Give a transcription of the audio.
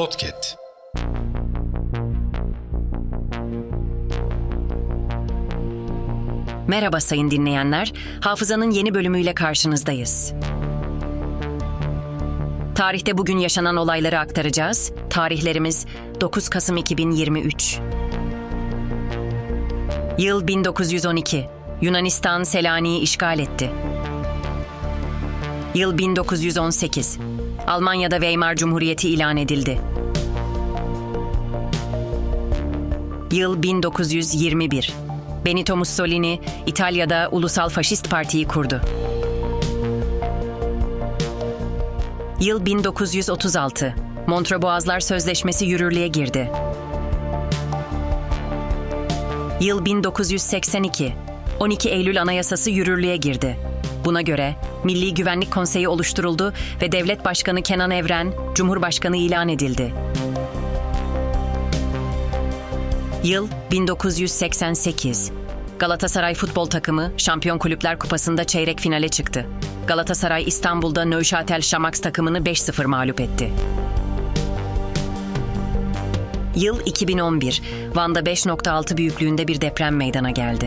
Podcast. Merhaba sayın dinleyenler. Hafızanın yeni bölümüyle karşınızdayız. Tarihte bugün yaşanan olayları aktaracağız. Tarihlerimiz 9 Kasım 2023. Yıl 1912. Yunanistan Selanik'i işgal etti. Yıl 1918. Almanya'da Weimar Cumhuriyeti ilan edildi. Yıl 1921. Benito Mussolini İtalya'da Ulusal Faşist Parti'yi kurdu. Yıl 1936. Montreux Boğazlar Sözleşmesi yürürlüğe girdi. Yıl 1982. 12 Eylül Anayasası yürürlüğe girdi. Buna göre Milli Güvenlik Konseyi oluşturuldu ve Devlet Başkanı Kenan Evren Cumhurbaşkanı ilan edildi. Yıl 1988. Galatasaray futbol takımı Şampiyon Kulüpler Kupası'nda çeyrek finale çıktı. Galatasaray İstanbul'da Neuchâtel Şamax takımını 5-0 mağlup etti. Yıl 2011. Van'da 5.6 büyüklüğünde bir deprem meydana geldi.